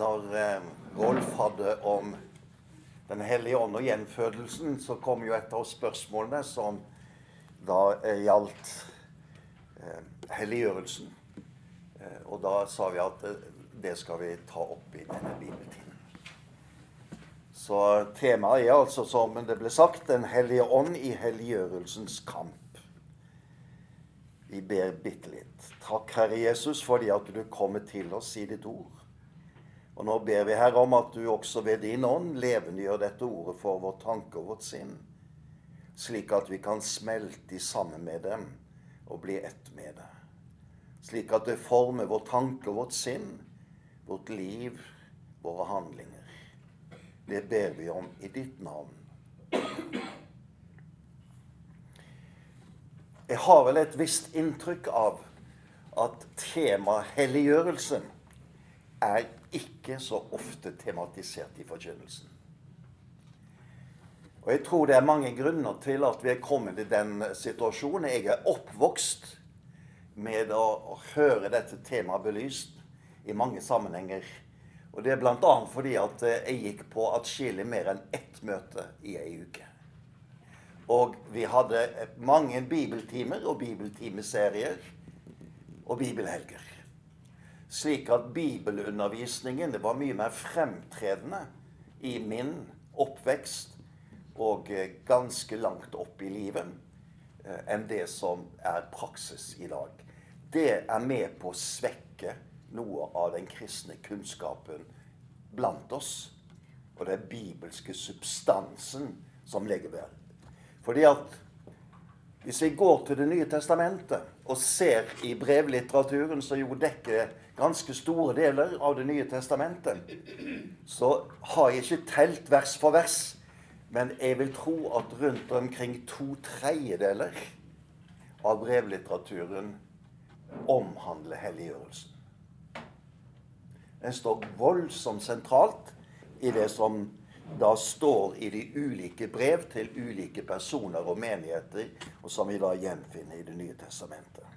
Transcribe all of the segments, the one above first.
når eh, Rolf hadde om Den hellige ånd og gjenfødelsen, så kom jo et av spørsmålene som da eh, gjaldt eh, helliggjørelsen. Eh, og da sa vi at eh, det skal vi ta opp i denne bibeltiden. Så temaet er altså, som det ble sagt, Den hellige ånd i helliggjørelsens kamp. Vi ber bitte litt. Takk, Herre Jesus, fordi at du kommer til oss i ditt ord. Og nå ber vi, Herre, om at du også ved din ånd levendegjør dette ordet for vår tanke og vårt sinn, slik at vi kan smelte sammen med dem og bli ett med det. Slik at det former vår tanke og vårt sinn, vårt liv, våre handlinger. Det ber vi om i ditt navn. Jeg har vel et visst inntrykk av at temaet helliggjørelse er ikke så ofte tematisert i forkynnelsen. Og Jeg tror det er mange grunner til at vi er kommet i den situasjonen. Jeg er oppvokst med å høre dette temaet belyst i mange sammenhenger. Og det er bl.a. fordi at jeg gikk på atskillig mer enn ett møte i ei uke. Og vi hadde mange bibeltimer og bibeltimeserier og bibelhelger. Slik at bibelundervisningen var mye mer fremtredende i min oppvekst og eh, ganske langt opp i livet eh, enn det som er praksis i dag. Det er med på å svekke noe av den kristne kunnskapen blant oss. Og den bibelske substansen som ligger der. Fordi at hvis vi går til Det nye testamentet og ser i brevlitteraturen, som jo dekker ganske store deler av Det nye testamentet, så har jeg ikke telt vers for vers. Men jeg vil tro at rundt omkring to tredjedeler av brevlitteraturen omhandler helliggjørelsen. Den står voldsomt sentralt i det som da står i de ulike brev til ulike personer og menigheter, og som vi da gjenfinner i Det nye testamentet.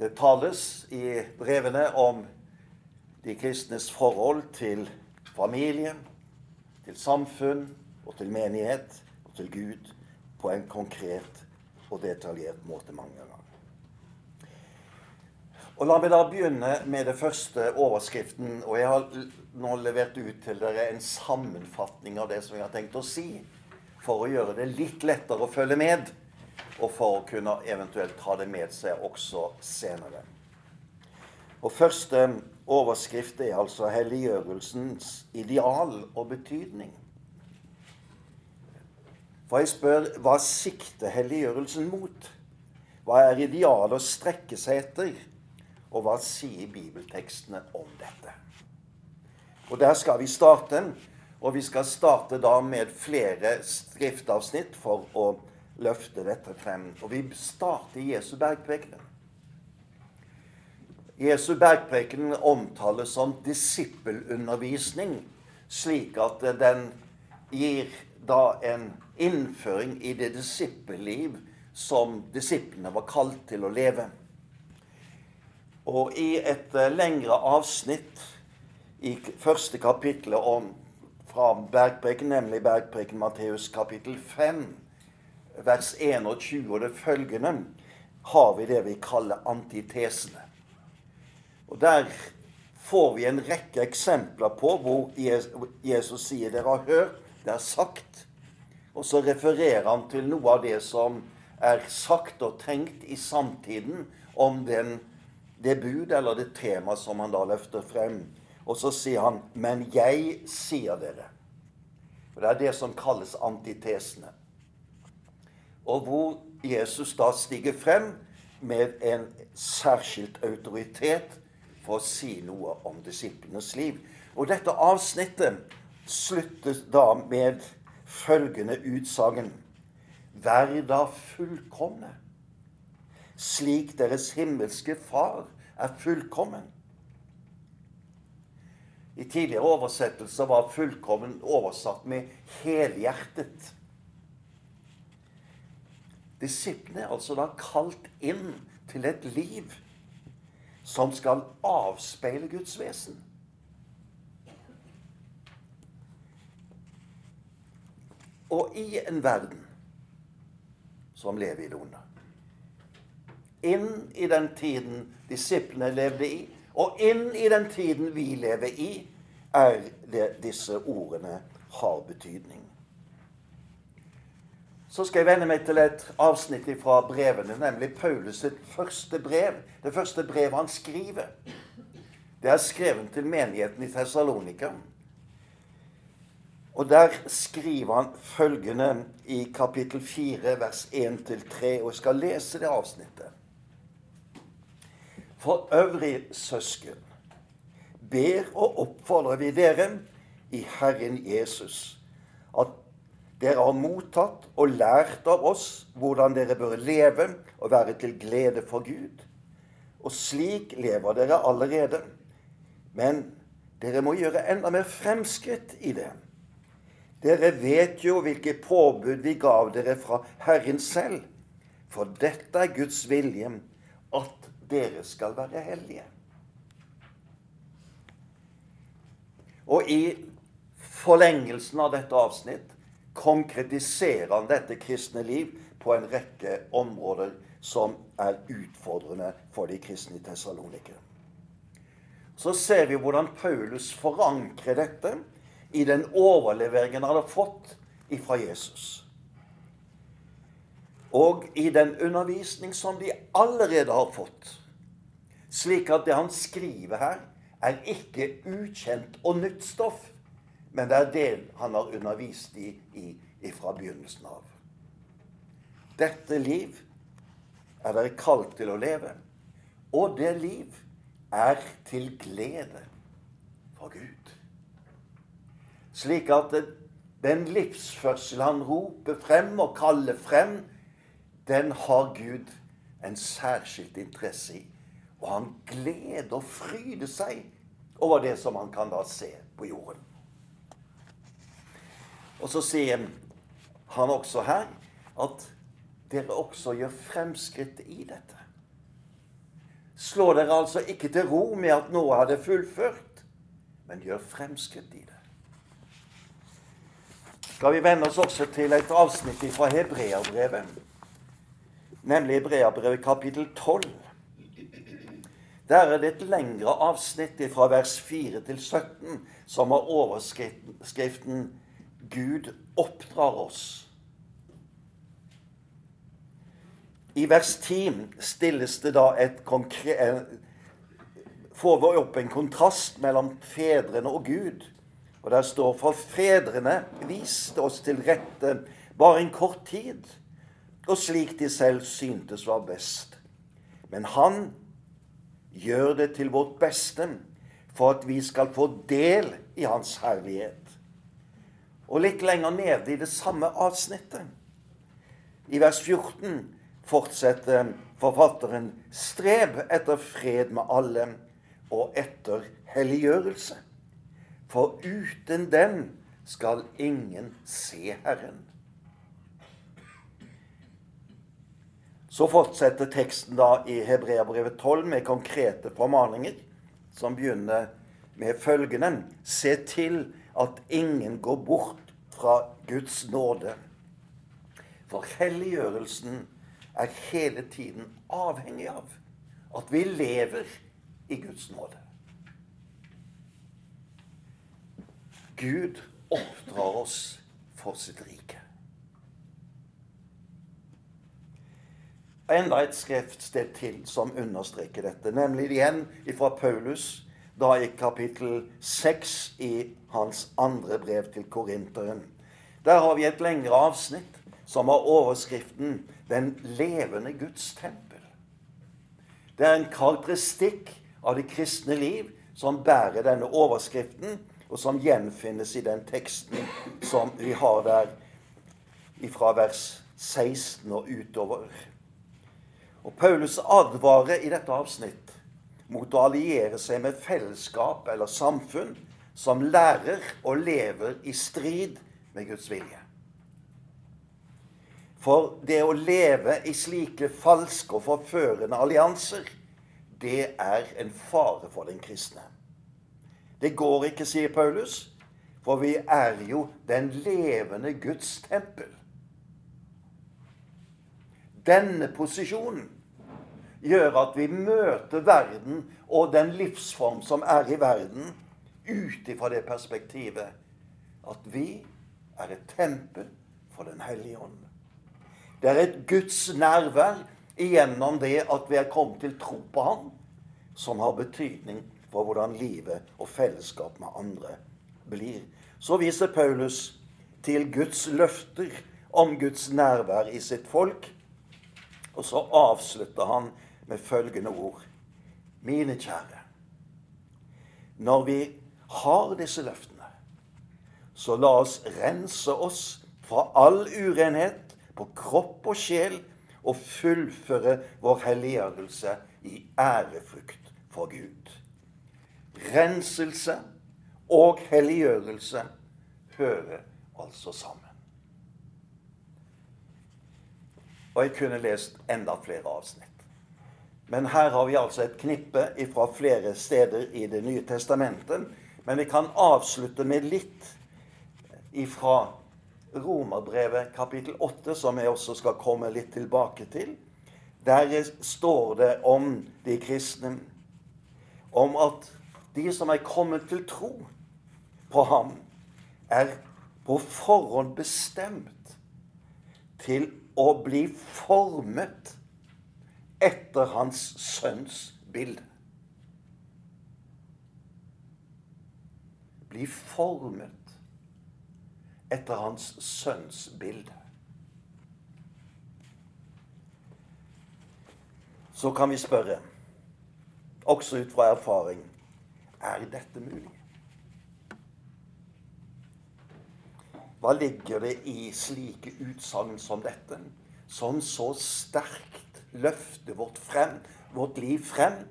Det tales i brevene om de kristnes forhold til familie, til samfunn og til menighet og til Gud på en konkret og detaljert måte mange ganger. Og La meg da begynne med det første overskriften. og Jeg har nå levert ut til dere en sammenfatning av det som jeg har tenkt å si, for å gjøre det litt lettere å følge med, og for å kunne eventuelt ta det med seg også senere. Og Første overskrift er altså helliggjørelsens ideal og betydning. For jeg spør hva sikter helliggjørelsen mot? Hva er idealet å strekke seg etter? Og hva sier bibeltekstene om dette? Og Der skal vi starte. Og vi skal starte da med flere skriftavsnitt for å løfte dette frem. Og vi starter i Jesu bergpreken. Jesu bergpreken omtales som disippelundervisning, slik at den gir da en innføring i det disippelliv som disiplene var kalt til å leve. Og i et eh, lengre avsnitt i første kapittelet om, fra Bergpreken, nemlig Bergpreken Matteus kapittel 5, vers 21 og det følgende, har vi det vi kaller antitesene. Og Der får vi en rekke eksempler på hvor Jesus sier 'dere har hørt, det er sagt', og så refererer han til noe av det som er sagt og tenkt i samtiden om den det bud eller det tema som han da løfter frem. Og så sier han 'Men jeg sier dere'. Og Det er det som kalles antitesene. Og hvor Jesus da stiger frem med en særskilt autoritet for å si noe om disiplenes liv. Og dette avsnittet sluttes da med følgende utsagn. Vær da fullkomne, slik deres himmelske Far er fullkommen. I tidligere oversettelser var 'fullkommen' oversatt med 'helhjertet'. Disiplene er altså da kalt inn til et liv som skal avspeile Guds vesen. Og i en verden som lever i det onde. Inn i den tiden disiplene levde i, og inn i den tiden vi lever i, er det disse ordene har betydning. Så skal jeg vende meg til et avsnitt fra brevene, nemlig Paulus' sitt første brev. Det første brevet han skriver. Det er skrevet til menigheten i Tessalonika. Og der skriver han følgende i kapittel 4, vers 1-3, og jeg skal lese det avsnittet. For øvrig søsken ber og oppfordrer vi dere i Herren Jesus at dere har mottatt og lært av oss hvordan dere bør leve og være til glede for Gud. Og slik lever dere allerede. Men dere må gjøre enda mer fremskritt i det. Dere vet jo hvilke påbud vi gav dere fra Herren selv. For dette er Guds vilje, at dere skal være hellige. Og i forlengelsen av dette avsnitt konkretiserer han dette kristne liv på en rekke områder som er utfordrende for de kristne i Tessalonika. Så ser vi hvordan Paulus forankrer dette i den overleveringen han har fått fra Jesus. Og i den undervisning som de allerede har fått. Slik at det han skriver her, er ikke ukjent og nytt stoff. Men det er det han har undervist i, i fra begynnelsen av. Dette liv er dere kalt til å leve. Og det liv er til glede for Gud. Slik at den livsførsel han roper frem og kaller frem, den har Gud en særskilt interesse i. Og han gleder og fryder seg over det som han kan da se på jorden. Og så sier han også her at dere også gjør fremskritt i dette. Slå dere altså ikke til ro med at noe hadde fullført, men gjør fremskritt i det. Skal vi vende oss også til et avsnitt fra Hebreabrevet, nemlig Hebreabrevet kapittel 12. Der er det et lengre avsnitt fra vers 4 til 17 som har overskriften Gud oppdrar oss. I vers 10 stilles det da et konkret Får vi opp en kontrast mellom fedrene og Gud. Og der står for fedrene viste oss til rette bare en kort tid, og slik de selv syntes var best. Men han gjør det til vårt beste for at vi skal få del i hans herlighet. Og litt lenger nede i det samme avsnittet, i vers 14, fortsetter forfatteren strev etter fred med alle og etter helliggjørelse. For uten den skal ingen se Herren. Så fortsetter teksten da i Hebreabrevet 12 med konkrete formaninger, som begynner med følgende Se til at ingen går bort fra Guds nåde. For helliggjørelsen er hele tiden avhengig av at vi lever i Guds nåde. Gud oppdrar oss for sitt rike. Enda et skriftsted til som understreker dette, nemlig igjen fra Paulus da i kapittel 6 i hans andre brev til korinteren. Der har vi et lengre avsnitt som har overskriften 'Den levende Guds tempel'. Det er en karakteristikk av det kristne liv som bærer denne overskriften, og som gjenfinnes i den teksten som vi har der fra vers 16 og utover. Og Paulus advarer i dette avsnitt mot å alliere seg med fellesskap eller samfunn som lærer og lever i strid med Guds vilje. For det å leve i slike falske og forførende allianser, det er en fare for den kristne. Det går ikke, sier Paulus, for vi er jo den levende Guds tempel. Denne posisjonen gjør at vi møter verden og den livsform som er i verden, ut ifra det perspektivet at vi er et tempel for Den hellige ånd. Det er et Guds nærvær gjennom det at vi er kommet til tro på Ham, som har betydning for hvordan livet og fellesskap med andre blir. Så viser Paulus til Guds løfter om Guds nærvær i sitt folk. Og så avslutter han med følgende ord. Mine kjære, når vi har disse løftene, så la oss rense oss fra all urenhet på kropp og sjel og fullføre vår helliggjørelse i ærefrykt for Gud. Renselse og helliggjørelse hører altså sammen. Og jeg kunne lest enda flere avsnitt. Men her har vi altså et knippe fra flere steder i Det nye testamentet. Men vi kan avslutte med litt ifra Romerbrevet kapittel 8, som jeg også skal komme litt tilbake til. Der står det om de kristne, om at de som er kommet til tro på ham, er på forhånd bestemt til å bli formet etter hans sønns bilde. Bli formet etter hans sønns bilde. Så kan vi spørre, også ut fra erfaring er dette mulig? Hva ligger det i slike utsagn som dette, som så sterkt løfter vårt, frem, vårt liv frem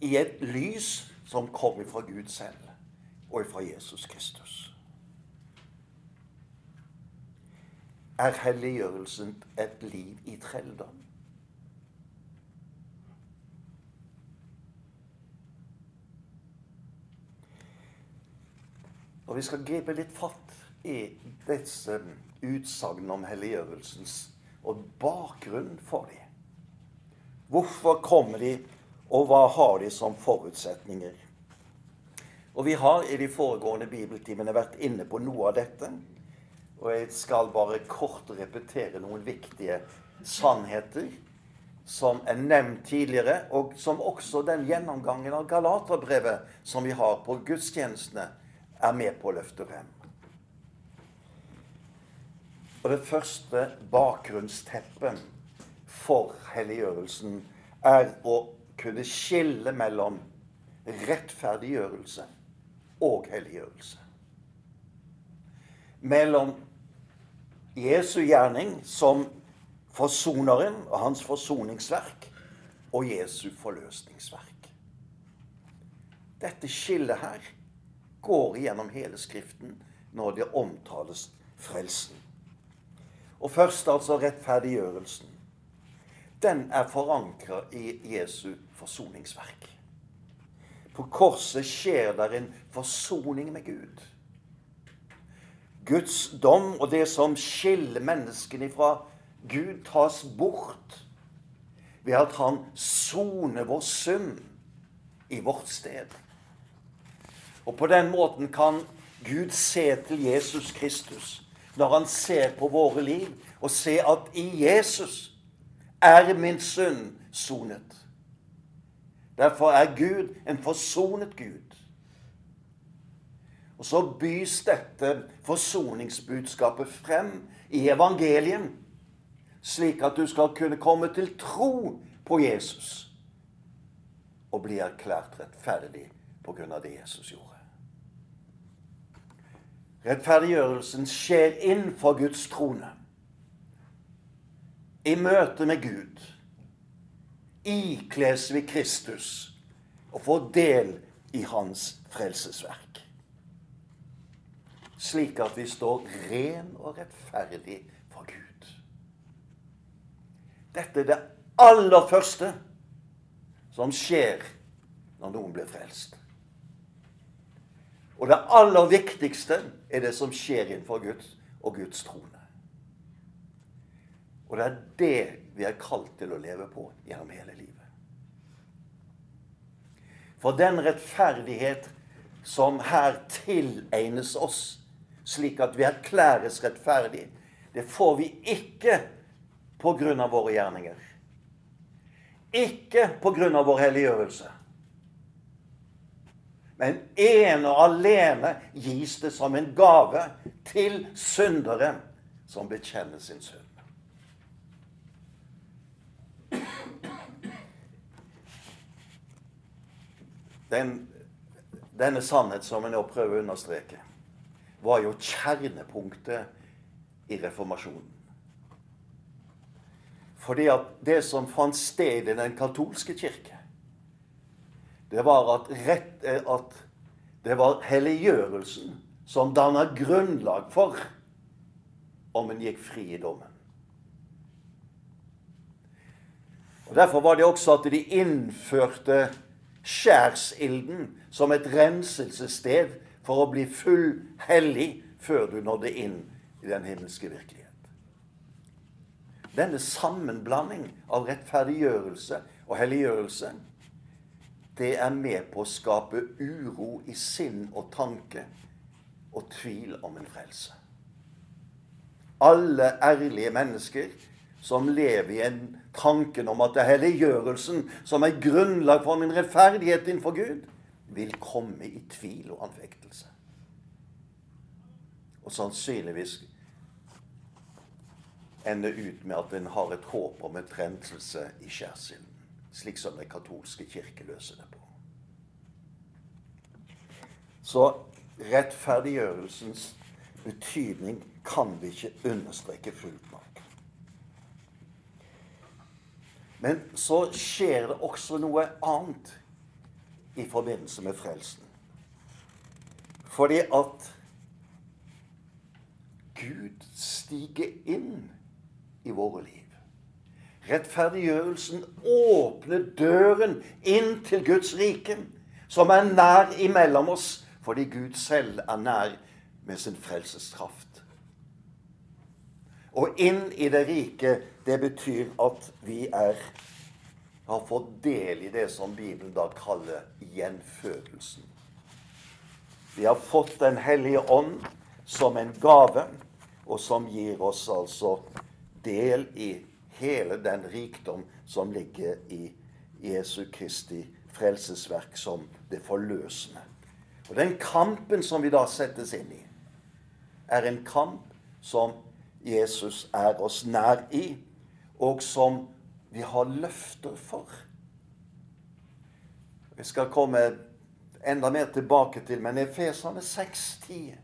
i et lys som kommer fra Gud selv og fra Jesus Kristus? Er helliggjørelsen et liv i trelldom? Og vi skal gripe litt fatt i disse utsagnene om helliggjørelsens og bakgrunnen for dem. Hvorfor kommer de, og hva har de som forutsetninger? Og Vi har i de foregående bibeltimene vært inne på noe av dette. Og jeg skal bare kort repetere noen viktige sannheter som er nevnt tidligere, og som også den gjennomgangen av Galaterbrevet som vi har på gudstjenestene, er med på å løfte frem. Og det første bakgrunnsteppet for helliggjørelsen er å kunne skille mellom rettferdiggjørelse og helliggjørelse. Mellom Jesu gjerning som forsoneren og hans forsoningsverk og Jesu forløsningsverk. Dette skillet her går gjennom hele Skriften når det omtales frelsen. Og først altså rettferdiggjørelsen. Den er forankra i Jesu forsoningsverk. På korset skjer der en forsoning med Gud. Guds dom og det som skiller menneskene fra Gud, tas bort ved at han soner vår synd i vårt sted. Og på den måten kan Gud se til Jesus Kristus når han ser på våre liv, og se at i Jesus er min synd sonet. Derfor er Gud en forsonet Gud. Og så bys dette forsoningsbudskapet frem i evangeliet, slik at du skal kunne komme til tro på Jesus. og bli erklært rettferdig på grunn av det Jesus gjorde. Rettferdiggjørelsen skjer innenfor Guds trone. I møte med Gud ikles vi Kristus og får del i hans frelsesverk. Slik at vi står ren og rettferdig for Gud. Dette er det aller første som skjer når noen blir frelst. Og det aller viktigste er det som skjer innenfor Guds og Guds trone. Og det er det vi er kalt til å leve på gjennom hele livet. For den rettferdighet som her tilegnes oss, slik at vi erklæres rettferdig, det får vi ikke på grunn av våre gjerninger. Ikke på grunn av vår helliggjørelse. Men ene og alene gis det som en gave til synderen som bekjenner sin synd. Den, denne sannhet som jeg nå prøver å understreke, var jo kjernepunktet i reformasjonen. Fordi at det som fant sted i den katolske kirke, det var at, rett, at det var helliggjørelsen som danna grunnlag for om en gikk fri i dommen. Og Derfor var det også at de innførte skjærsilden som et renselsessted for å bli full hellig før du nådde inn i den himmelske virkelighet. Denne sammenblanding av rettferdiggjørelse og helliggjørelse det er med på å skape uro i sinn og tanke og tvil om en frelse. Alle ærlige mennesker som lever i en tanken om at det er helliggjørelsen som er grunnlag for min rettferdighet innenfor Gud, vil komme i tvil og anfektelse. Og sannsynligvis ende ut med at en har et håp om et renselse i skjærsilden, slik som den katolske kirke løser det på. Så rettferdiggjørelsens betydning kan vi ikke understreke fullt nok. Men så skjer det også noe annet i forbindelse med frelsen. Fordi at Gud stiger inn i våre liv. Rettferdiggjørelsen åpner døren inn til Guds rike, som er nær imellom oss, fordi Gud selv er nær med sin frelseskraft. Og inn i det rike, det betyr at vi er, har fått del i det som Bibelen da kaller gjenfødelsen. Vi har fått Den hellige ånd som en gave, og som gir oss altså del i hele den rikdom som ligger i Jesu Kristi frelsesverk som det forløsende. Og Den kampen som vi da settes inn i, er en kamp som Jesus er oss nær i, og som vi har løfter for. Vi skal komme enda mer tilbake til, men Efesane 6,10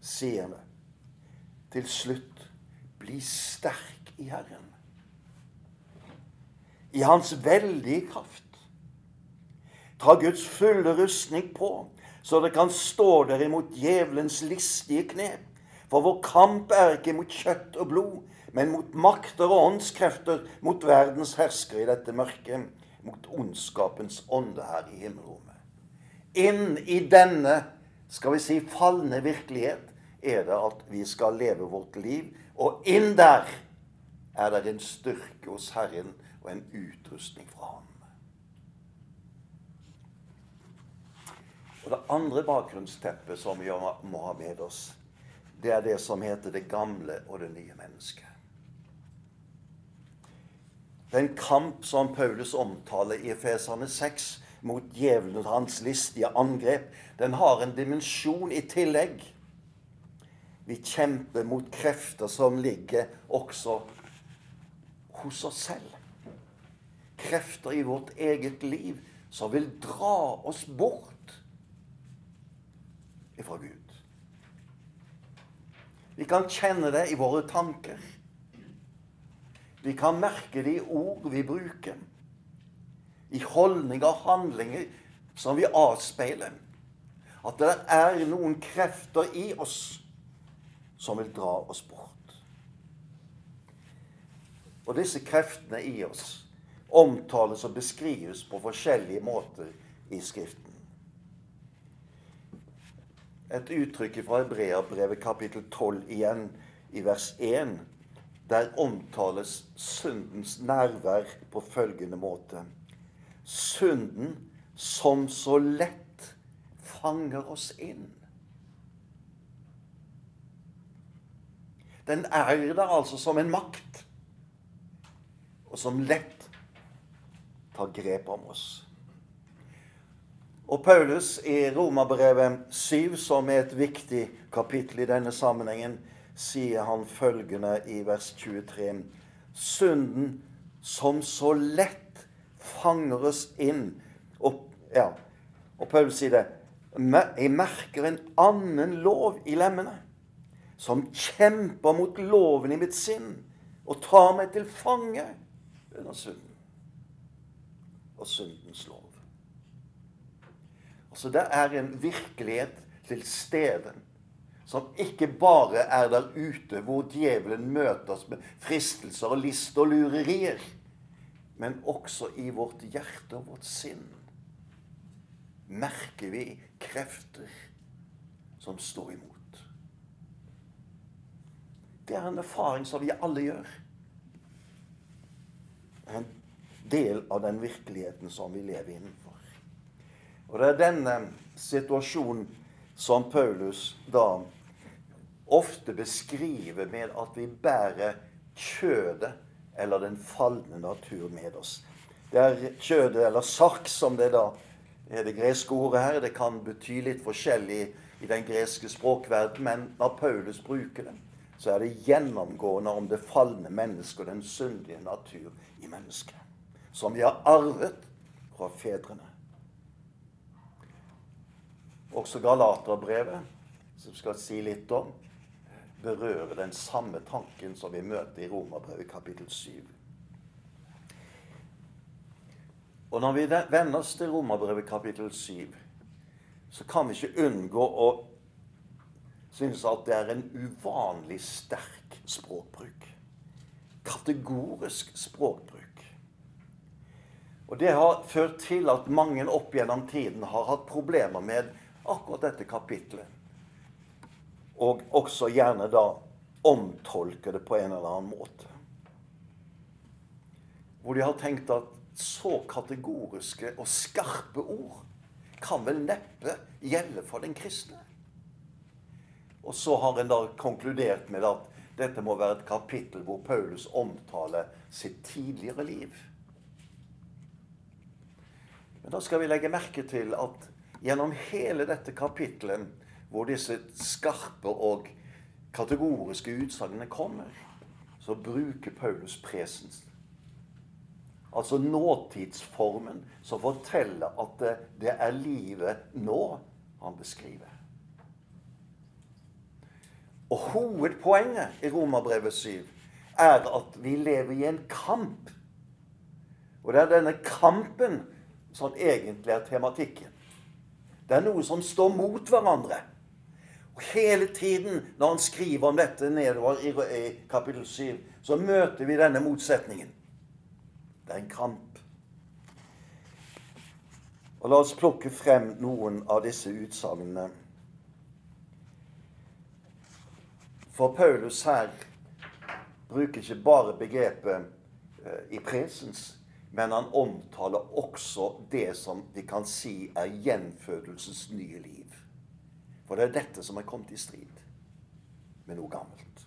sier det. til slutt bli sterk i Herren. I Hans veldige kraft. Ta Guds fulle rustning på, så det kan stå der imot djevelens listige knep. For vår kamp er ikke mot kjøtt og blod, men mot makter og åndskrefter, mot verdens herskere i dette mørket, mot ondskapens ånde her i himmelrommet. Inn i denne, skal vi si, falne virkelighet er det at vi skal leve vårt liv. Og inn der er det en styrke hos Herren og en utrustning fra Ham. Og Det andre bakgrunnsteppet som vi må ha med oss, det er det som heter det gamle og det nye mennesket. Den kamp som Paulus omtaler i Efesane 6 mot djevelen og hans listige angrep, den har en dimensjon i tillegg. Vi kjemper mot krefter som ligger også hos oss selv. krefter i vårt eget liv som vil dra oss bort ifra Gud. Vi kan kjenne det i våre tanker. Vi kan merke det i ord vi bruker, i holdninger og handlinger som vi avspeiler. At det er noen krefter i oss som vil dra oss bort. Og disse kreftene i oss omtales og beskrives på forskjellige måter i Skriften. Et uttrykk fra Hebreabrevet kapittel 12 igjen, i vers 1. Der omtales syndens nærvær på følgende måte. Synden som så lett fanger oss inn. Den er der altså som en makt og som lett tar grep om oss. Og Paulus i Romerbrevet 7, som er et viktig kapittel i denne sammenhengen, sier han følgende i vers 23.: Synden som så lett fanger oss inn. Og, ja, og Paulus sier det. Jeg merker en annen lov i lemmene, som kjemper mot loven i mitt sinn og tar meg til fange under synden og syndens lov. Altså Det er en virkelighet til stede som ikke bare er der ute hvor djevelen møtes med fristelser og list og lurerier, men også i vårt hjerte og vårt sinn merker vi krefter som står imot. Det er en erfaring som vi alle gjør en del av den virkeligheten som vi lever innenfor. Og det er denne situasjonen som Paulus da ofte beskriver med at vi bærer kjødet eller den falne natur med oss. Det er kjødet, eller sark, som det da er det greske ordet her. Det kan bety litt forskjellig i den greske språkverden, men når Paulus bruker det, så er det gjennomgående om det falne mennesket og den syndige natur i mennesket. Som vi har arvet fra fedrene. Også Galaterbrevet, som skal si litt om, berører den samme tanken som vi møter i Romerbrevet kapittel 7. Og når vi vender oss til Romerbrevet kapittel 7, så kan vi ikke unngå å synes at det er en uvanlig sterk språkbruk. Kategorisk språkbruk. Og det har ført til at mange opp gjennom tiden har hatt problemer med akkurat dette kapitlet. Og også gjerne da omtolker det på en eller annen måte. Hvor de har tenkt at så kategoriske og skarpe ord kan vel neppe gjelde for den kristne. Og så har en da konkludert med at dette må være et kapittel hvor Paulus omtaler sitt tidligere liv. Men da skal vi legge merke til at gjennom hele dette kapittelet, hvor disse skarpe og kategoriske utsagnene kommer, så bruker Paulus presens. Altså nåtidsformen som forteller at det, det er livet nå han beskriver. Og hovedpoenget i Romerbrevet 7 er at vi lever i en kamp. Og det er denne kampen som egentlig er tematikken. Det er noe som står mot hverandre. Og Hele tiden når han skriver om dette nedover i, kapittel 7, så møter vi denne motsetningen. Det er en kamp. Og La oss plukke frem noen av disse utsagnene. For Paulus her bruker ikke bare begrepet eh, i presens, men han omtaler også det som vi kan si er gjenfødelsens nye liv. For det er dette som er kommet i strid med noe gammelt.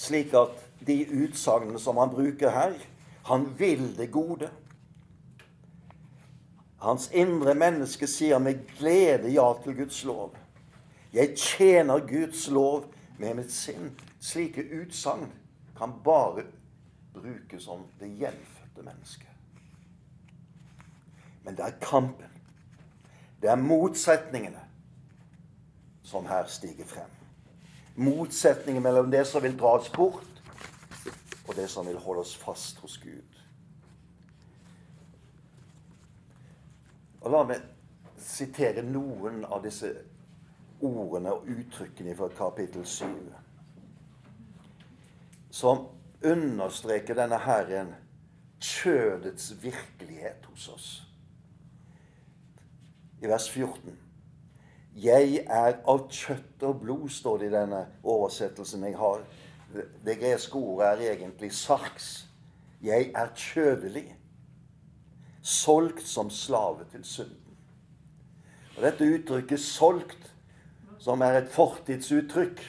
Slik at de utsagnene som han bruker her Han vil det gode. Hans indre menneske sier med glede ja til Guds lov. Jeg tjener Guds lov med mitt sinn. Slike utsagn kan bare brukes om det gjenfødte mennesket. Men det er kampen. Det er motsetningene som her stiger frem. Motsetningen mellom det som vil dra oss bort, og det som vil holde oss fast hos Gud. Og La meg sitere noen av disse ordene og uttrykkene fra kapittel 7, som understreker denne Herren kjødets virkelighet hos oss. I vers 14. Jeg er av kjøtt og blod, står det i denne oversettelsen jeg har. Det greske ordet er egentlig sarks. Jeg er kjødelig, solgt som slave til synden. Og Dette uttrykket 'solgt', som er et fortidsuttrykk,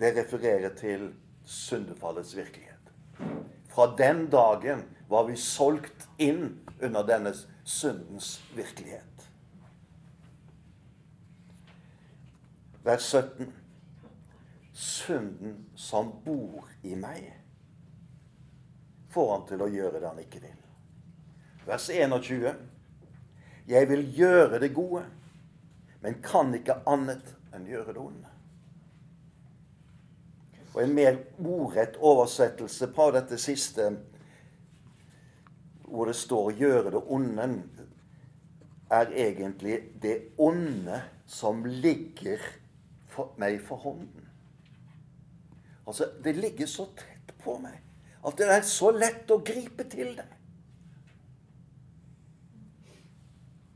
det refererer til syndefallets virkelighet. Fra den dagen var vi solgt inn under denne syndens virkelighet. Vers 17. Synden som bor i meg, får han til å gjøre det han ikke vil. Vers 21. Jeg vil gjøre det gode, men kan ikke annet enn gjøre det onde. Og en mer ordrett oversettelse på dette siste, hvor det står 'gjøre det onde', er egentlig det onde som ligger for meg for hånden. Altså, det ligger så tett på meg at det er så lett å gripe til det.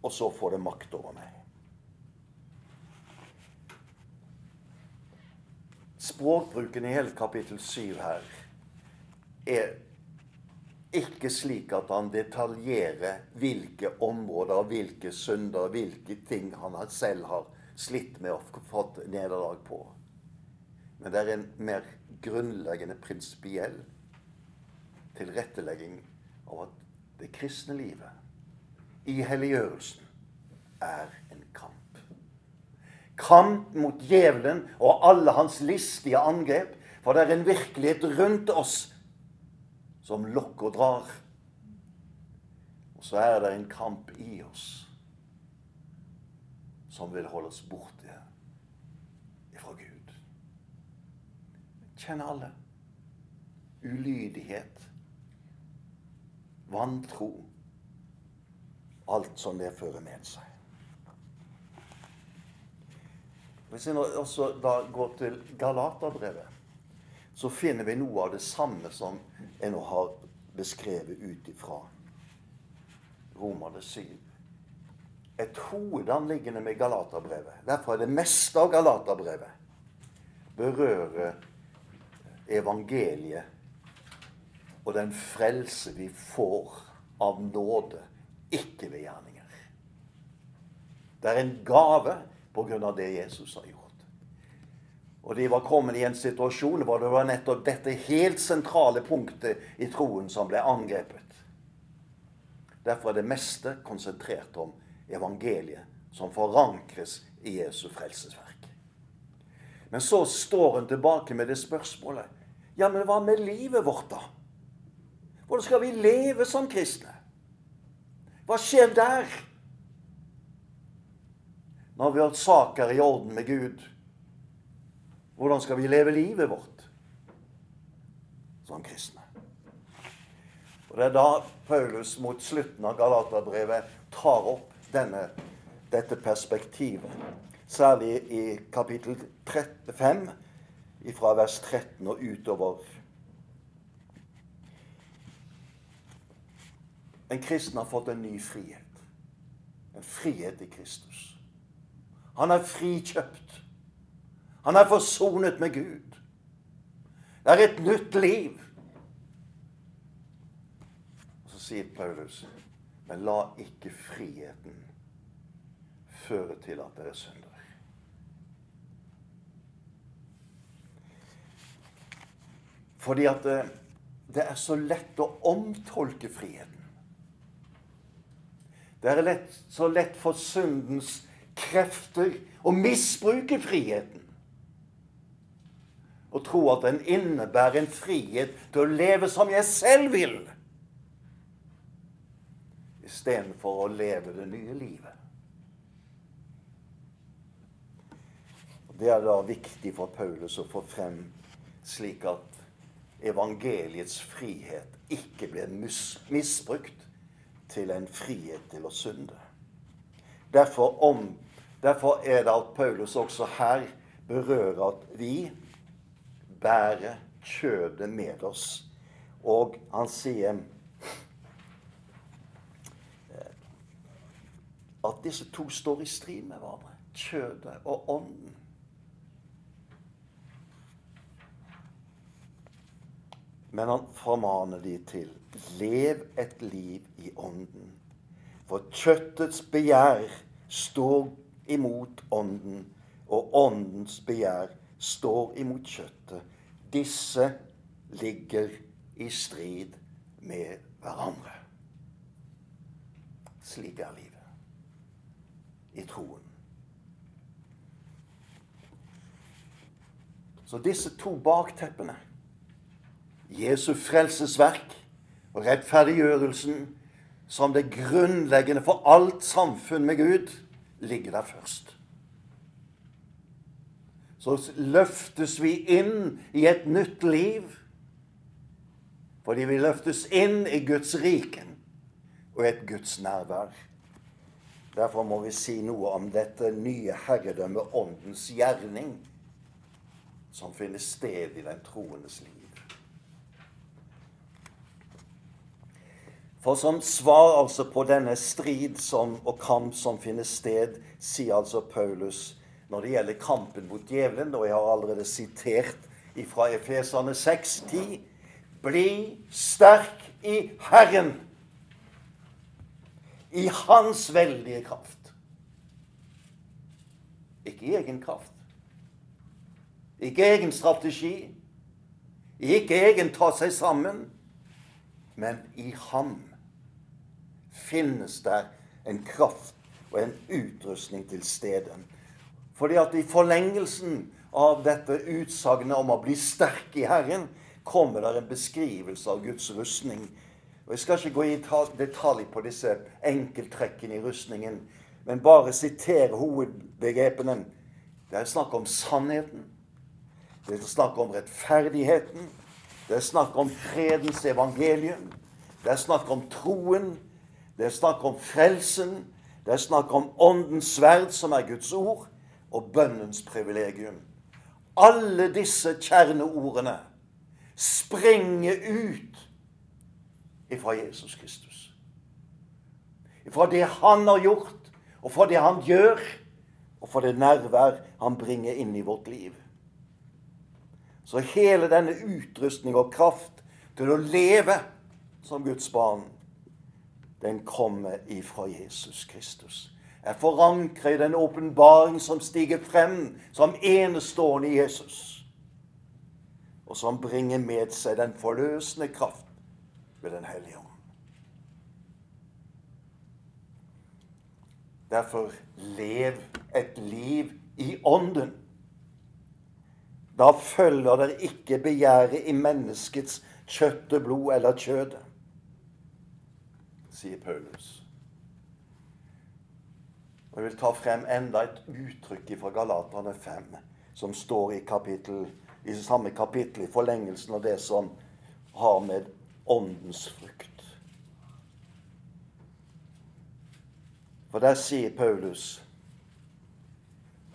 Og så får det makt over meg. Språkbruken i hele kapittel 7 her er ikke slik at han detaljerer hvilke områder, hvilke synder, hvilke ting han selv har slitt med og fått nederlag på. Men det er en mer grunnleggende prinsipiell tilrettelegging av at det kristne livet i helliggjørelsen er kamp mot djevelen og alle hans listige angrep. For det er en virkelighet rundt oss som lokker og drar. Og så er det en kamp i oss som vil holde oss borte fra Gud. Kjenner alle. Ulydighet. Vantro. Alt som det fører med seg. Hvis vi også da går til Galaterbrevet, så finner vi noe av det samme som jeg nå har beskrevet ut ifra Romerne 7. Et hovedanliggende med Galaterbrevet, derfor er det meste av Galaterbrevet, berører evangeliet og den frelse vi får av nåde, ikke ved gjerninger. Det er en gave pga. det Jesus har gjort. Og de var kommet i en situasjon hvor det var nettopp dette helt sentrale punktet i troen som ble angrepet. Derfor er det meste konsentrert om evangeliet, som forankres i Jesu frelsesverk. Men så står hun tilbake med det spørsmålet Ja, men hva med livet vårt, da? Hvordan skal vi leve som kristne? Hva skjer der? Når vi hatt saker i orden med Gud, hvordan skal vi leve livet vårt som kristne? Og Det er da Paulus mot slutten av Galaterbrevet tar opp denne, dette perspektivet. Særlig i kapittel 5, fra vers 13 og utover. En kristen har fått en ny frihet. En frihet i Kristus. Han er frikjøpt. Han er forsonet med Gud. Det er et nytt liv. Så sier Paulus, men la ikke friheten føre til at dere synder. Fordi at det, det er så lett å omtolke friheten. Det er lett, så lett for syndens krefter og misbruker friheten. og tro at den innebærer en frihet til å leve som jeg selv vil, istedenfor å leve det nye livet. Det er da viktig for Paulus å få frem slik at evangeliets frihet ikke blir misbrukt til en frihet til å synde. Derfor, om, derfor er det at Paulus også her berører at vi bærer kjødet med oss. Og han sier eh, at disse to står i strid med hverandre. Kjødet og ånden. Men han formaner de til lev et liv i ånden. For kjøttets begjær står imot ånden, og åndens begjær står imot kjøttet. Disse ligger i strid med hverandre. Slik er livet i troen. Så disse to bakteppene Jesu frelsesverk og rettferdiggjørelsen som det grunnleggende for alt samfunn med Gud, ligger der først. Så løftes vi inn i et nytt liv fordi vi løftes inn i Guds riken og et Guds nærvær. Derfor må vi si noe om dette nye herredømmet, åndens gjerning, som finner sted i den troendes liv. For som svar altså på denne strid som, og kamp som finner sted, sier altså Paulus når det gjelder kampen mot djevelen, og jeg har allerede sitert fra Efeserne 6,10.: Bli sterk i Herren, i Hans veldige kraft. Ikke i egen kraft. Ikke egen strategi. Ikke egen ta seg sammen. Men i Ham finnes der en kraft og en utrustning til stede. Fordi at i forlengelsen av dette utsagnet om å bli sterk i Herren, kommer der en beskrivelse av Guds rustning. Og Jeg skal ikke gå i detalj på disse enkelttrekkene i rustningen, men bare sitere hovedbegrepene. Det er snakk om sannheten. Det er snakk om rettferdigheten. Det er snakk om fredens evangelium. Det er snakk om troen. Det er snakk om frelsen. Det er snakk om åndens sverd, som er Guds ord, og bønnens privilegium. Alle disse kjerneordene springer ut ifra Jesus Kristus. Fra det han har gjort, og fra det han gjør, og fra det nærvær han bringer inn i vårt liv. Så hele denne utrustning og kraft til å leve som Guds barn den kommer ifra Jesus Kristus. Er forankra i den åpenbaring som stiger frem som enestående i Jesus. Og som bringer med seg den forløsende kraft ved Den hellige ånd. Derfor lev et liv i ånden. Da følger det ikke begjæret i menneskets kjøtt og blod eller kjødet sier Paulus. Og Jeg vil ta frem enda et uttrykk fra Galaterne 5, som står i, kapittel, i samme kapittel, i forlengelsen av det som har med åndens frukt. For der sier Paulus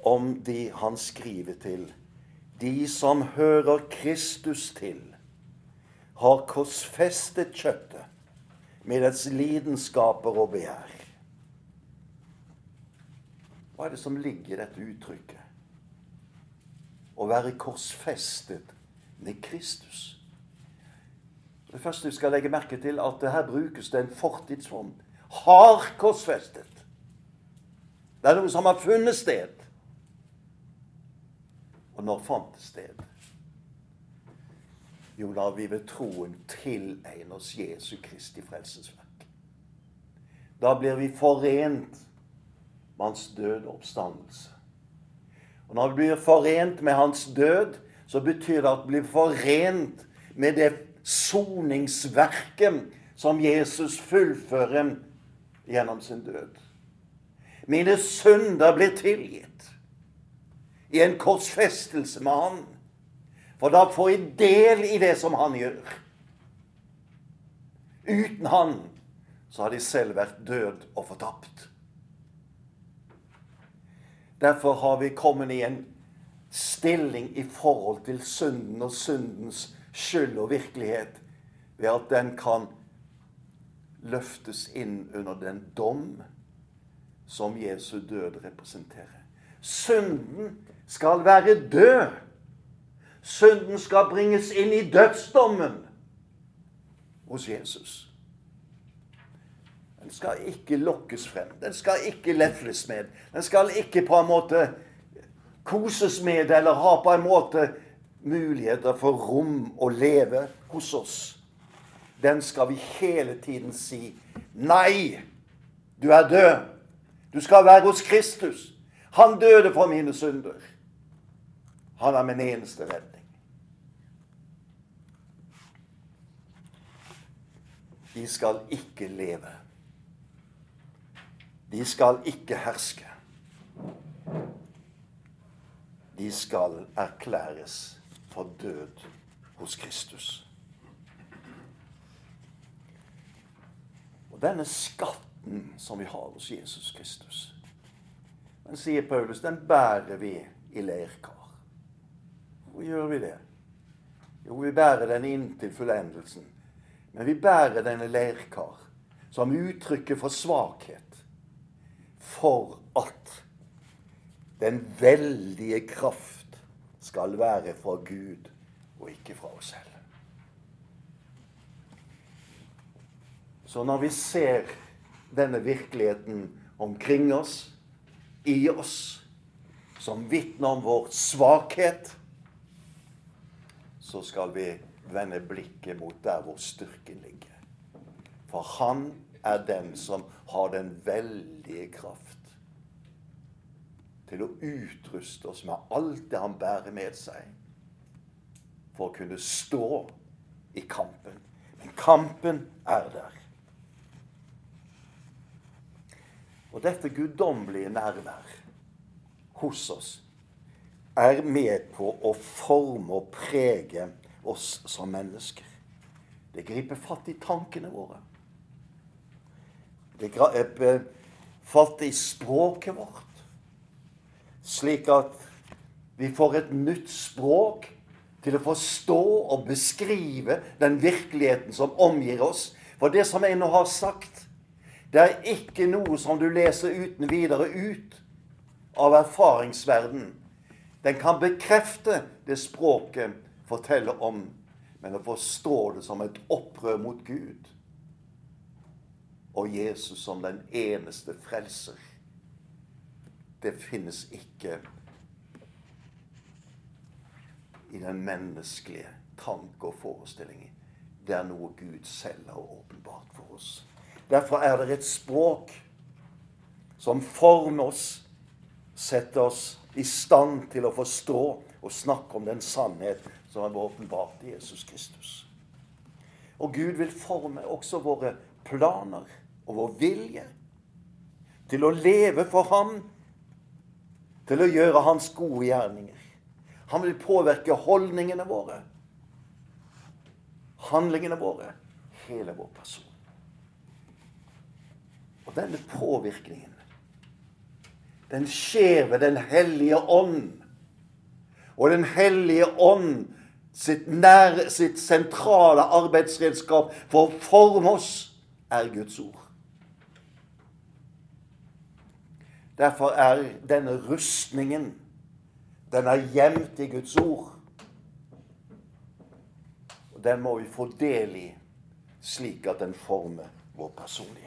om de han skriver til De som hører Kristus til, har korsfestet kjøttet med dets lidenskaper og begjær. Hva er det som ligger i dette uttrykket? Å være korsfestet med Kristus. Det første vi skal legge merke til, at det her brukes det en fortidsform. Har korsfestet. Det er noe som har funnet sted. Og når fant det sted? Jo, da vi ved troen tilegne oss Jesu Kristi frelsesverk. Da blir vi forent med hans død og oppstandelse. Og når vi blir forent med hans død, så betyr det at vi blir forent med det soningsverket som Jesus fullfører gjennom sin død. Mine synder blir tilgitt i en korsfestelse med Han. For da får jeg del i det som Han gjør. Uten Han så har de selv vært død og fortapt. Derfor har vi kommet i en stilling i forhold til synden og syndens skyld og virkelighet ved at den kan løftes inn under den dom som Jesu død representerer. Synden skal være død. Synden skal bringes inn i dødsdommen hos Jesus. Den skal ikke lokkes frem. Den skal ikke lefles med. Den skal ikke på en måte koses med eller ha på en måte muligheter for rom å leve hos oss. Den skal vi hele tiden si Nei, du er død. Du skal være hos Kristus. Han døde for mine synder. Han er min eneste redning. De skal ikke leve de skal ikke herske. De skal erklæres for død hos Kristus. Og denne skatten som vi har hos Jesus Kristus, den sier Paulus, den bærer vi i leirkar. Hvor gjør vi det? Jo, vi bærer den inntil fullendelsen. Men vi bærer denne leirkar som uttrykket for svakhet for at den veldige kraft skal være fra Gud og ikke fra oss selv. Så når vi ser denne virkeligheten omkring oss, i oss, som vitner om vår svakhet, så skal vi vende blikket mot der hvor styrken ligger. For han er den som har den veldige kraft til å utruste oss med alt det han bærer med seg, for å kunne stå i kampen. Men kampen er der. Og dette guddommelige nærvær hos oss er med på å forme og prege oss som mennesker. Det griper fatt i tankene våre. Det griper fatt i språket vårt slik at vi får et nytt språk til å forstå og beskrive den virkeligheten som omgir oss. For det som jeg nå har sagt, det er ikke noe som du leser uten videre ut av erfaringsverden. Den kan bekrefte det språket forteller om, men å forstå det som et opprør mot Gud og Jesus som den eneste frelser det finnes ikke i den menneskelige tanke og forestilling. Det er noe Gud selv har åpenbart for oss. Derfor er det et språk som former oss, setter oss i stand til å forstå og snakke om den sannhet som er åpenbart i Jesus Kristus. Og Gud vil forme også våre planer og vår vilje til å leve for Ham til å gjøre hans gode gjerninger. Han vil påvirke holdningene våre, handlingene våre, hele vår person. Og denne påvirkningen, den skjer ved Den hellige ånd. Og Den hellige ånd sitt, nær, sitt sentrale arbeidsredskap for å forme oss er Guds ord. Derfor er denne rustningen den er gjemt i Guds ord. Og Den må vi få del i, slik at den former vår personlighet.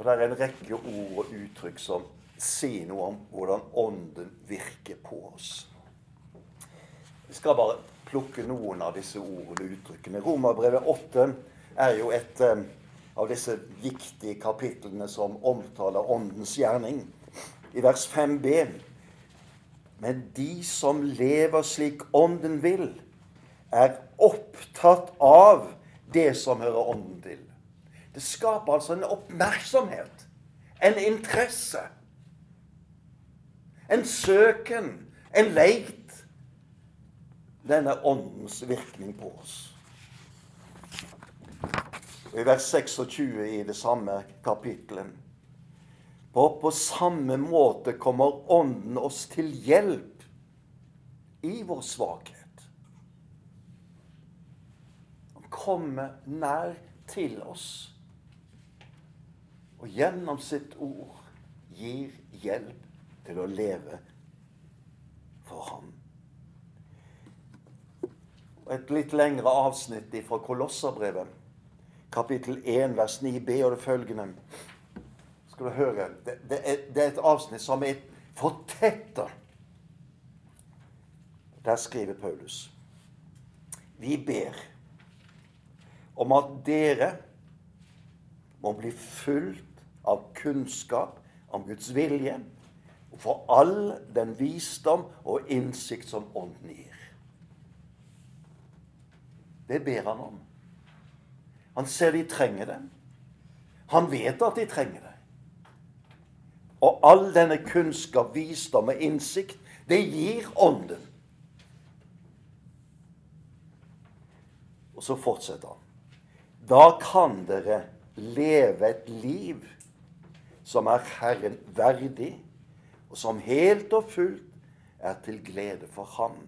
Og Det er en rekke ord og uttrykk som sier noe om hvordan Ånden virker på oss. Vi skal bare plukke noen av disse ordene og uttrykkene. Romerbrevet 8 er jo et, eh, av disse viktige kapitlene som omtaler Åndens gjerning. I vers 5b Men de som lever slik Ånden vil, er opptatt av det som hører Ånden til. Det skaper altså en oppmerksomhet, en interesse, en søken, en leit. Denne Åndens virkning på oss. I vers 26 i det samme kapittelet. For på samme måte kommer Ånden oss til hjelp i vår svakhet. Han kommer nær til oss og gjennom sitt ord gir hjelp til å leve for ham. Et litt lengre avsnitt fra Kolosserbrevet kapittel 1, vers 9b og det følgende. Skal du høre. Det, det, er, det er, et avsnitt som er fortetta. Der skriver Paulus. Vi ber om at dere må bli fulgt av kunnskap om Guds vilje og for all den visdom og innsikt som Ånden gir. Det ber han om. Han ser de trenger det. Han vet at de trenger det. Og all denne kunnskap, visdom og innsikt, det gir Ånden. Og så fortsetter han. Da kan dere leve et liv som er Herren verdig, og som helt og fullt er til glede for Ham.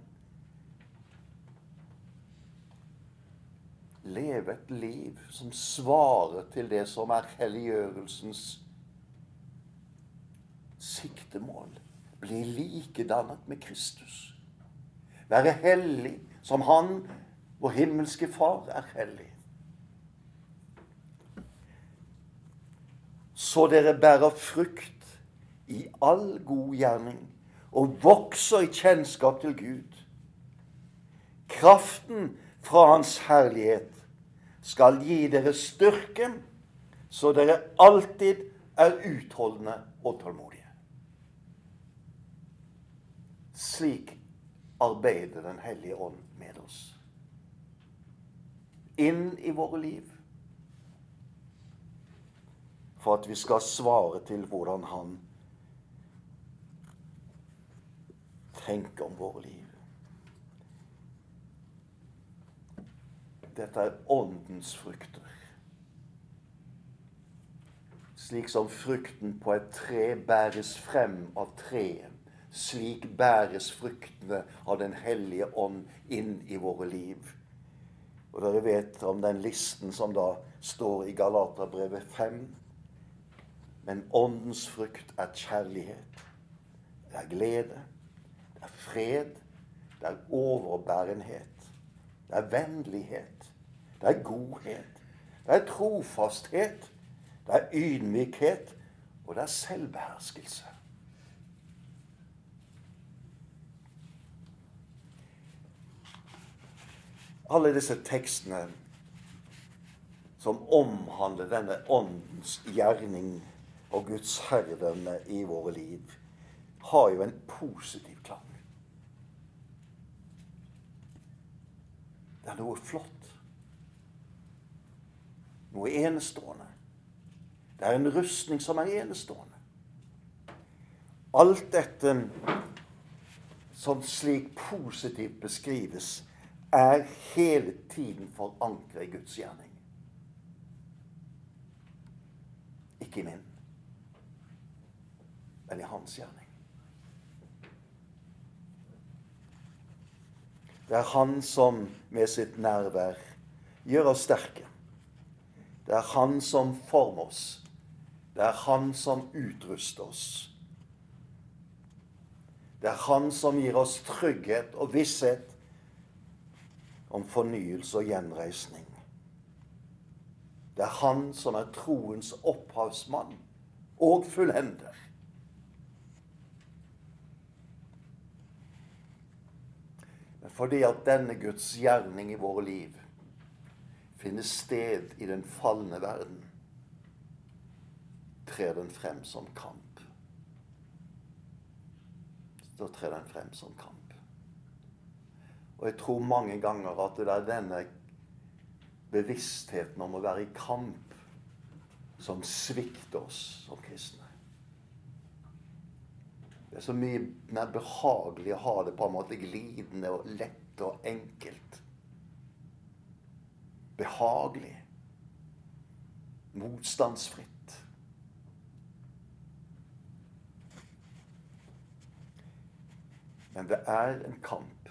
leve et liv som svarer til det som er helliggjørelsens siktemål. Bli likedannet med Kristus. Være hellig som Han, vår himmelske Far, er hellig. Så dere bærer frukt i all god gjerning og vokser i kjennskap til Gud. Kraften fra Hans herlighet skal gi dere styrke, så dere alltid er utholdende og tålmodige. Slik arbeider Den hellige ånd med oss. Inn i våre liv. For at vi skal svare til hvordan Han tenker om våre liv. Dette er åndens frukter. Slik som frukten på et tre bæres frem av treet, slik bæres fruktene av Den hellige ånd inn i våre liv. Og dere vet om den listen som da står i Galaterbrevet 5. Men åndens frukt er kjærlighet. Det er glede. Det er fred. Det er overbærenhet. Det er vennlighet. Det er godhet. Det er trofasthet. Det er ydmykhet. Og det er selvbeherskelse. Alle disse tekstene som omhandler denne åndens gjerning og Guds herredømme i våre liv, har jo en positiv klang. Det er noe flott noe enestående. Det er en rustning som er enestående. Alt dette som slik positivt beskrives, er hele tiden forankret i Guds gjerning. Ikke i min, i hans gjerning. Det er han som med sitt nærvær gjør oss sterke. Det er Han som former oss. Det er Han som utruster oss. Det er Han som gir oss trygghet og visshet om fornyelse og gjenreisning. Det er Han som er troens opphavsmann og fullender. Men fordi at denne Guds gjerning i våre liv finner sted i den falne verden, trer den frem som kamp. Da trer den frem som kamp. Og jeg tror mange ganger at det er denne bevisstheten om å være i kamp som svikter oss som kristne. Det er så mye mer behagelig å ha det på en måte glidende og lett og enkelt. Behagelig. Motstandsfritt. Men det er en kamp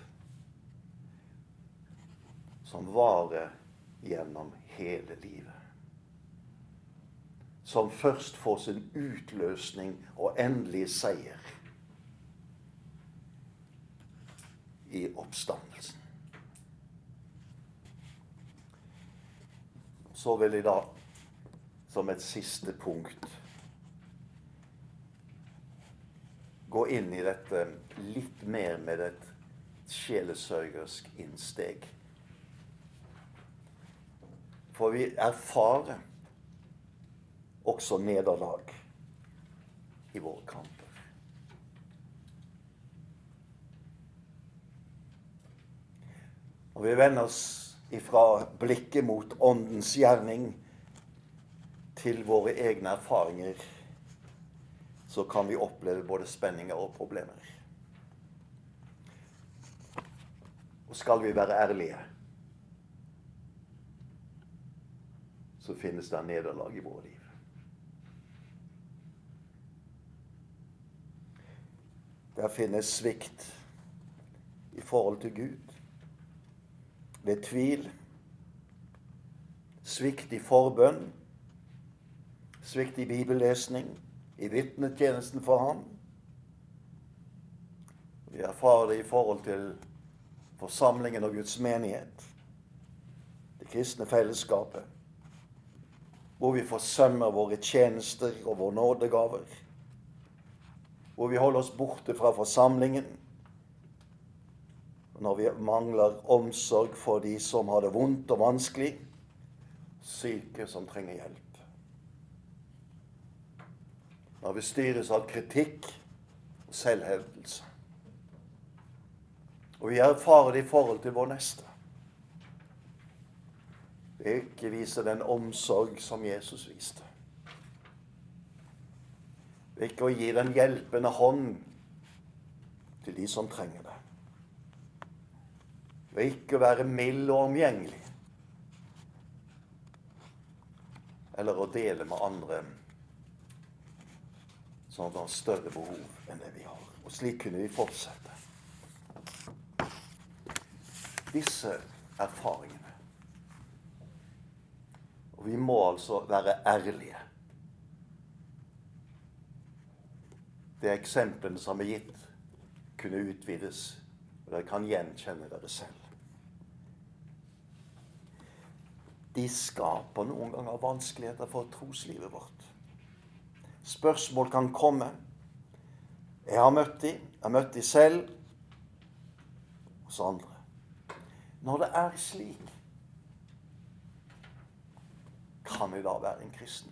som varer gjennom hele livet. Som først får sin utløsning og endelige seier i oppstandelsen. Så vil jeg da, som et siste punkt, gå inn i dette litt mer med et sjelesørgersk innsteg. For vi erfarer også nederlag i vår kamper. Og vi vender oss ifra blikket mot Åndens gjerning til våre egne erfaringer, så kan vi oppleve både spenninger og problemer. Og skal vi være ærlige, så finnes det nederlag i våre liv. Der finnes svikt i forhold til Gud ved tvil, svikt i forbønn, svikt i bibellesning, i vitnetjenesten for ham. Vi erfarer det i forhold til forsamlingen og Guds menighet, det kristne fellesskapet, hvor vi forsømmer våre tjenester og våre nådegaver, hvor vi holder oss borte fra forsamlingen når vi mangler omsorg for de som har det vondt og vanskelig, syke som trenger hjelp. Når vi styres av kritikk og selvhevdelse. Og vi erfarer det i forhold til vår neste. Vi ikke viser den omsorg som Jesus viste. Vi ikke å gi den hjelpende hånd til de som trenger det ved ikke å være mild og omgjengelig. Eller å dele med andre som har større behov enn det vi har. Og slik kunne vi fortsette. Disse erfaringene. Og vi må altså være ærlige. Det eksemplene som er gitt, kunne utvides. Og dere kan gjenkjenne dere selv. De skaper noen ganger vanskeligheter for troslivet vårt. Spørsmål kan komme. Jeg har møtt de, jeg har møtt de selv hos andre. Når det er slik, kan jeg da være en kristen?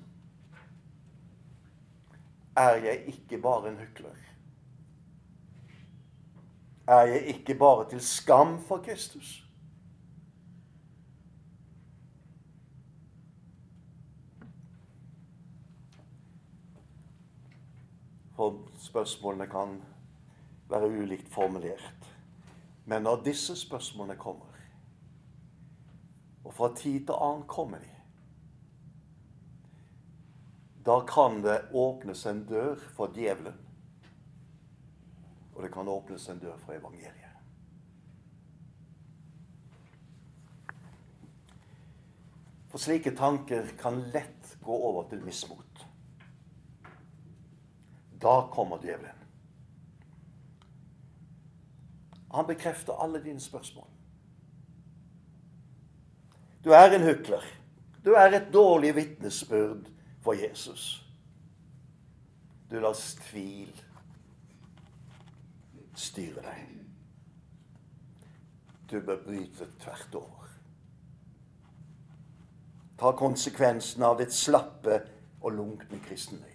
Er jeg ikke bare en hykler? Er jeg ikke bare til skam for Kristus? For spørsmålene kan være ulikt formulert. Men når disse spørsmålene kommer, og fra tid til annen kommer de, da kan det åpnes en dør for djevelen. Og det kan åpnes en dør for evangeliet. For slike tanker kan lett gå over til mismot. Da kommer djevelen. Han bekrefter alle dine spørsmål. Du er en hykler. Du er et dårlig vitnesbyrd for Jesus. Du lar tvil styre deg. Du bør bryte tvert over. Ta konsekvensen av ditt slappe og lunkne kristenliv.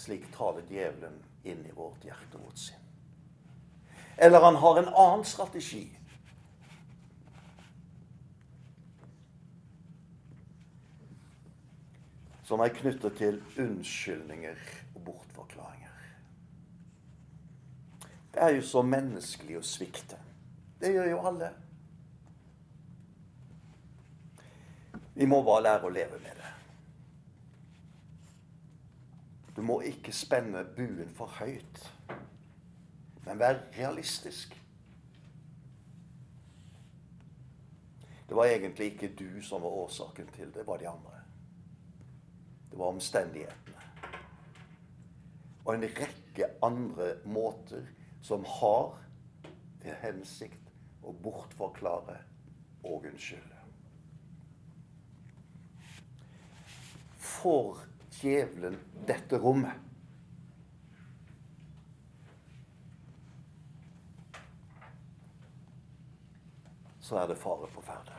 Slik taler djevelen inn i vårt hjerte og vårt sinn. Eller han har en annen strategi. Som er knyttet til unnskyldninger og bortforklaringer. Det er jo så menneskelig å svikte. Det gjør jo alle. Vi må bare lære å leve med det. Du må ikke spenne buen for høyt, men vær realistisk. Det var egentlig ikke du som var årsaken til det, det var de andre. Det var omstendighetene. Og en rekke andre måter som har til hensikt å bortforklare og unnskylde. Får djevelen dette rommet? Så er det fare på ferde.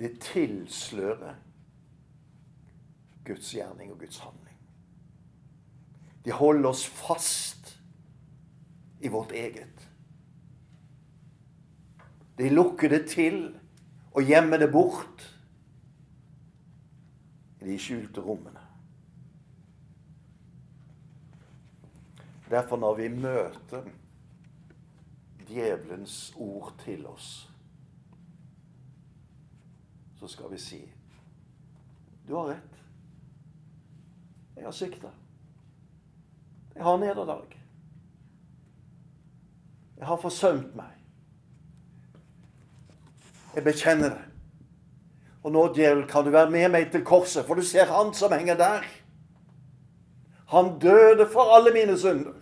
Det tilslører Guds gjerning og Guds handling. De holder oss fast i vårt eget. De lukker det til og gjemmer det bort i de skjulte rommene. Derfor, når vi møter djevelens ord til oss, så skal vi si Du har rett. Jeg har svikta. Jeg har nederlag. Jeg har forsømt meg. Jeg bekjenner det. Og nå, djevel, kan du være med meg til korset, for du ser han som henger der. Han døde for alle mine synder.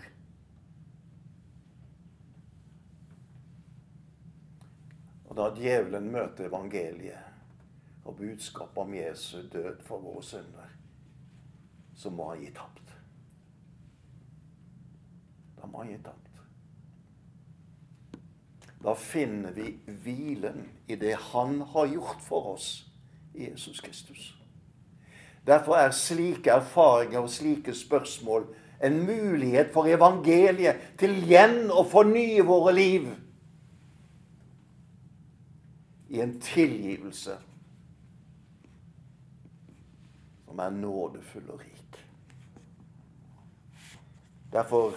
Og da djevelen møter evangeliet og budskapet om Jesu død for våre synder, så må han gi tapt. Da må han gi tapt. Da finner vi hvilen i det han har gjort for oss Jesus Kristus. Derfor er slike erfaringer og slike spørsmål en mulighet for evangeliet til igjen å fornye våre liv i en tilgivelse som er nådefull og rik. Derfor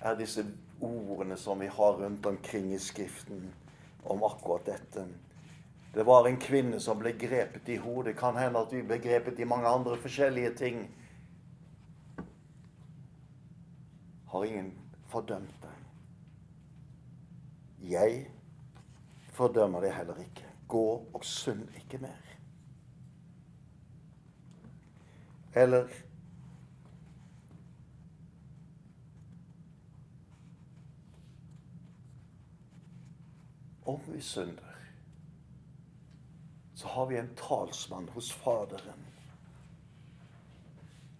er disse ordene som vi har rundt omkring i Skriften om akkurat dette. Det var en kvinne som ble grepet i hodet. Kan hende at vi ble grepet i mange andre forskjellige ting. Har ingen fordømt deg? Jeg fordømmer det heller ikke. Gå og synd ikke mer. Eller Om vi synder, så har vi en talsmann hos Faderen,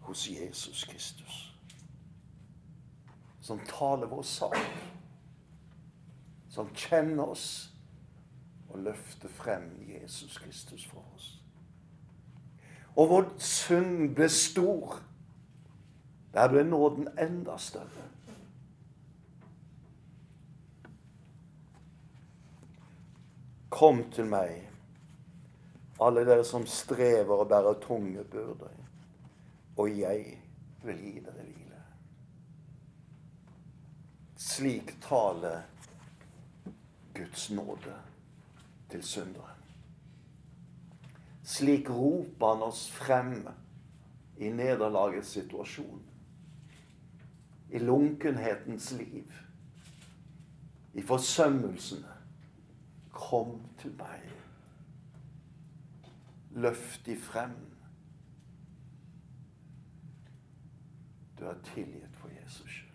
hos Jesus Kristus, som taler vår sak, som kjenner oss og løfter frem Jesus Kristus for oss. Og vår synd ble stor. Der ble nåden enda større. Kom til meg, alle dere som strever og bærer tunge byrder, og jeg vil gi dere hvile. Slik taler Guds nåde til synderen. Slik roper han oss frem i nederlagets situasjon. I lunkenhetens liv. I forsømmelsene. Kom til meg. Løft de frem. Du er tilgitt for Jesus skyld.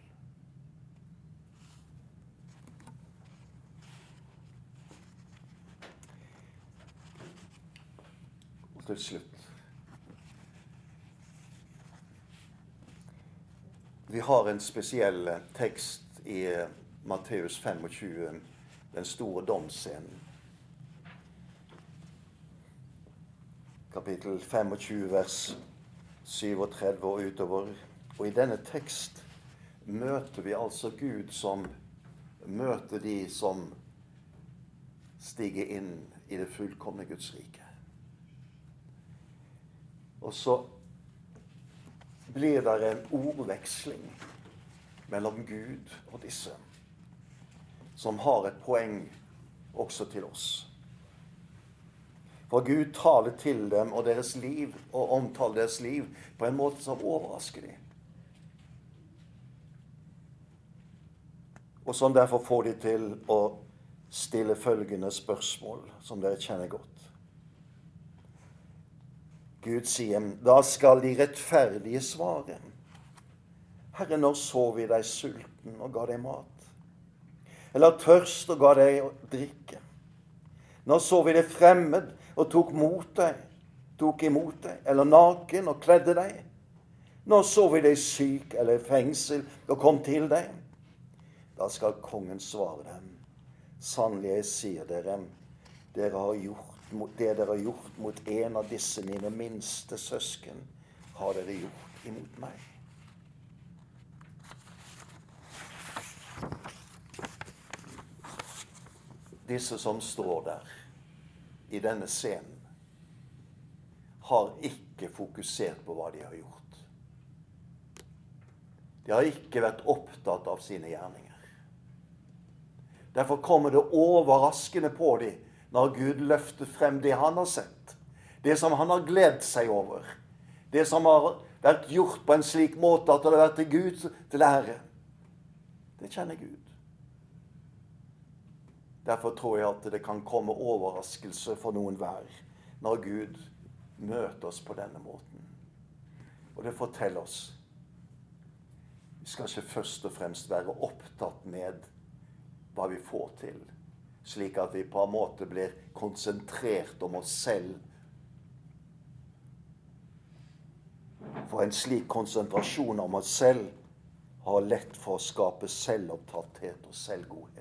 Og til slutt Vi har en spesiell tekst i Matteus 25, den store domsscenen. Kapittel 25, vers 37 og utover. Og i denne tekst møter vi altså Gud som møter de som stiger inn i det fullkomne Guds rike. Og så blir det en ordveksling mellom Gud og disse, som har et poeng også til oss. For Gud taler til dem og deres liv og omtaler deres liv på en måte som overrasker dem. Og som derfor får de til å stille følgende spørsmål, som dere kjenner godt. Gud sier, da skal de rettferdige svare. Herre, når så vi deg sulten og ga deg mat? Eller tørst og ga deg drikke? Når så vi deg fremmed og tok mot deg, tok imot deg? Eller naken og kledde deg? Når så vi deg syk eller i fengsel og kom til deg? Da skal kongen svare dem. Sannelig, jeg sier dere, dere har gjort, det dere har gjort mot en av disse mine minste søsken, har dere gjort imot meg. Disse som står der i denne scenen, har ikke fokusert på hva de har gjort. De har ikke vært opptatt av sine gjerninger. Derfor kommer det overraskende på dem når Gud løfter frem det han har sett. Det som han har gledd seg over. Det som har vært gjort på en slik måte at det har vært til Gud til ære. Det kjenner Gud. Derfor tror jeg at det kan komme overraskelse for noen hver når Gud møter oss på denne måten. Og det forteller oss Vi skal ikke først og fremst være opptatt med hva vi får til. Slik at vi på en måte blir konsentrert om oss selv. For en slik konsentrasjon om oss selv har lett for å skape selvopptatthet og selvgodhet.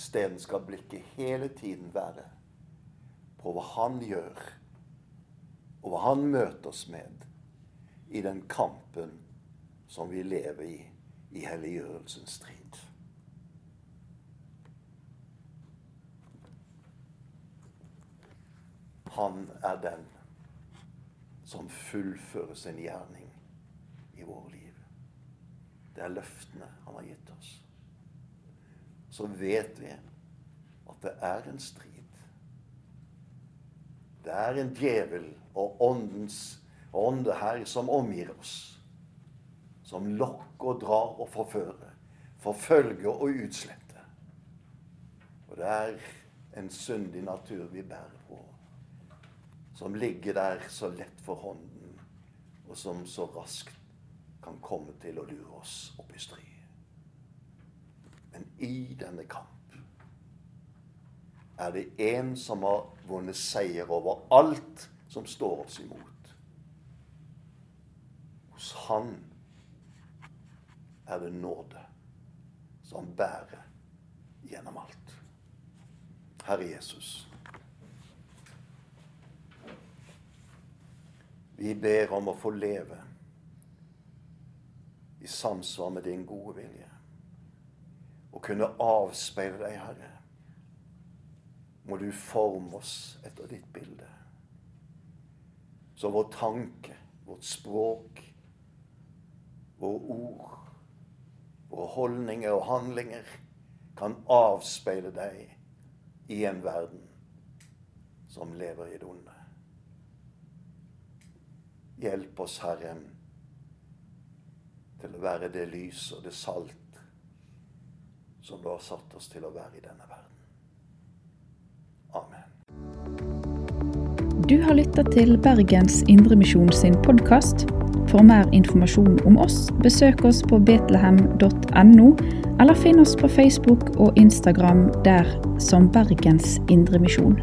Isteden skal blikket hele tiden være på hva Han gjør, og hva Han møter oss med i den kampen som vi lever i i helliggjørelsens strid. Han er den som fullfører sin gjerning i våre liv. Det er løftene han har gitt oss. Så vet vi at det er en strid. Det er en djevel og åndens ånde her som omgir oss som lokker og drar og forfører, forfølger og utsletter. Og det er en syndig natur vi bærer på, som ligger der så lett for hånden, og som så raskt kan komme til å lure oss opp i stry. Men i denne kamp er det en som har vunnet seier over alt som står oss imot. Hos Han er det nåde som bærer gjennom alt. Herre Jesus. Vi ber om å få leve i samsvar med din gode vilje. Og kunne avspeile deg, Herre. Må du forme oss etter ditt bilde. Så vår tanke, vårt språk, våre ord Våre holdninger og handlinger kan avspeile deg i en verden som lever i det onde. Hjelp oss, Herre, til å være det lys og det salt som du har satt oss til å være i denne verden. Amen. Du har lytta til Bergens Indremisjon sin podkast. For mer informasjon om oss, besøk oss på betlehem.no, eller finn oss på Facebook og Instagram der som Bergens Indremisjon.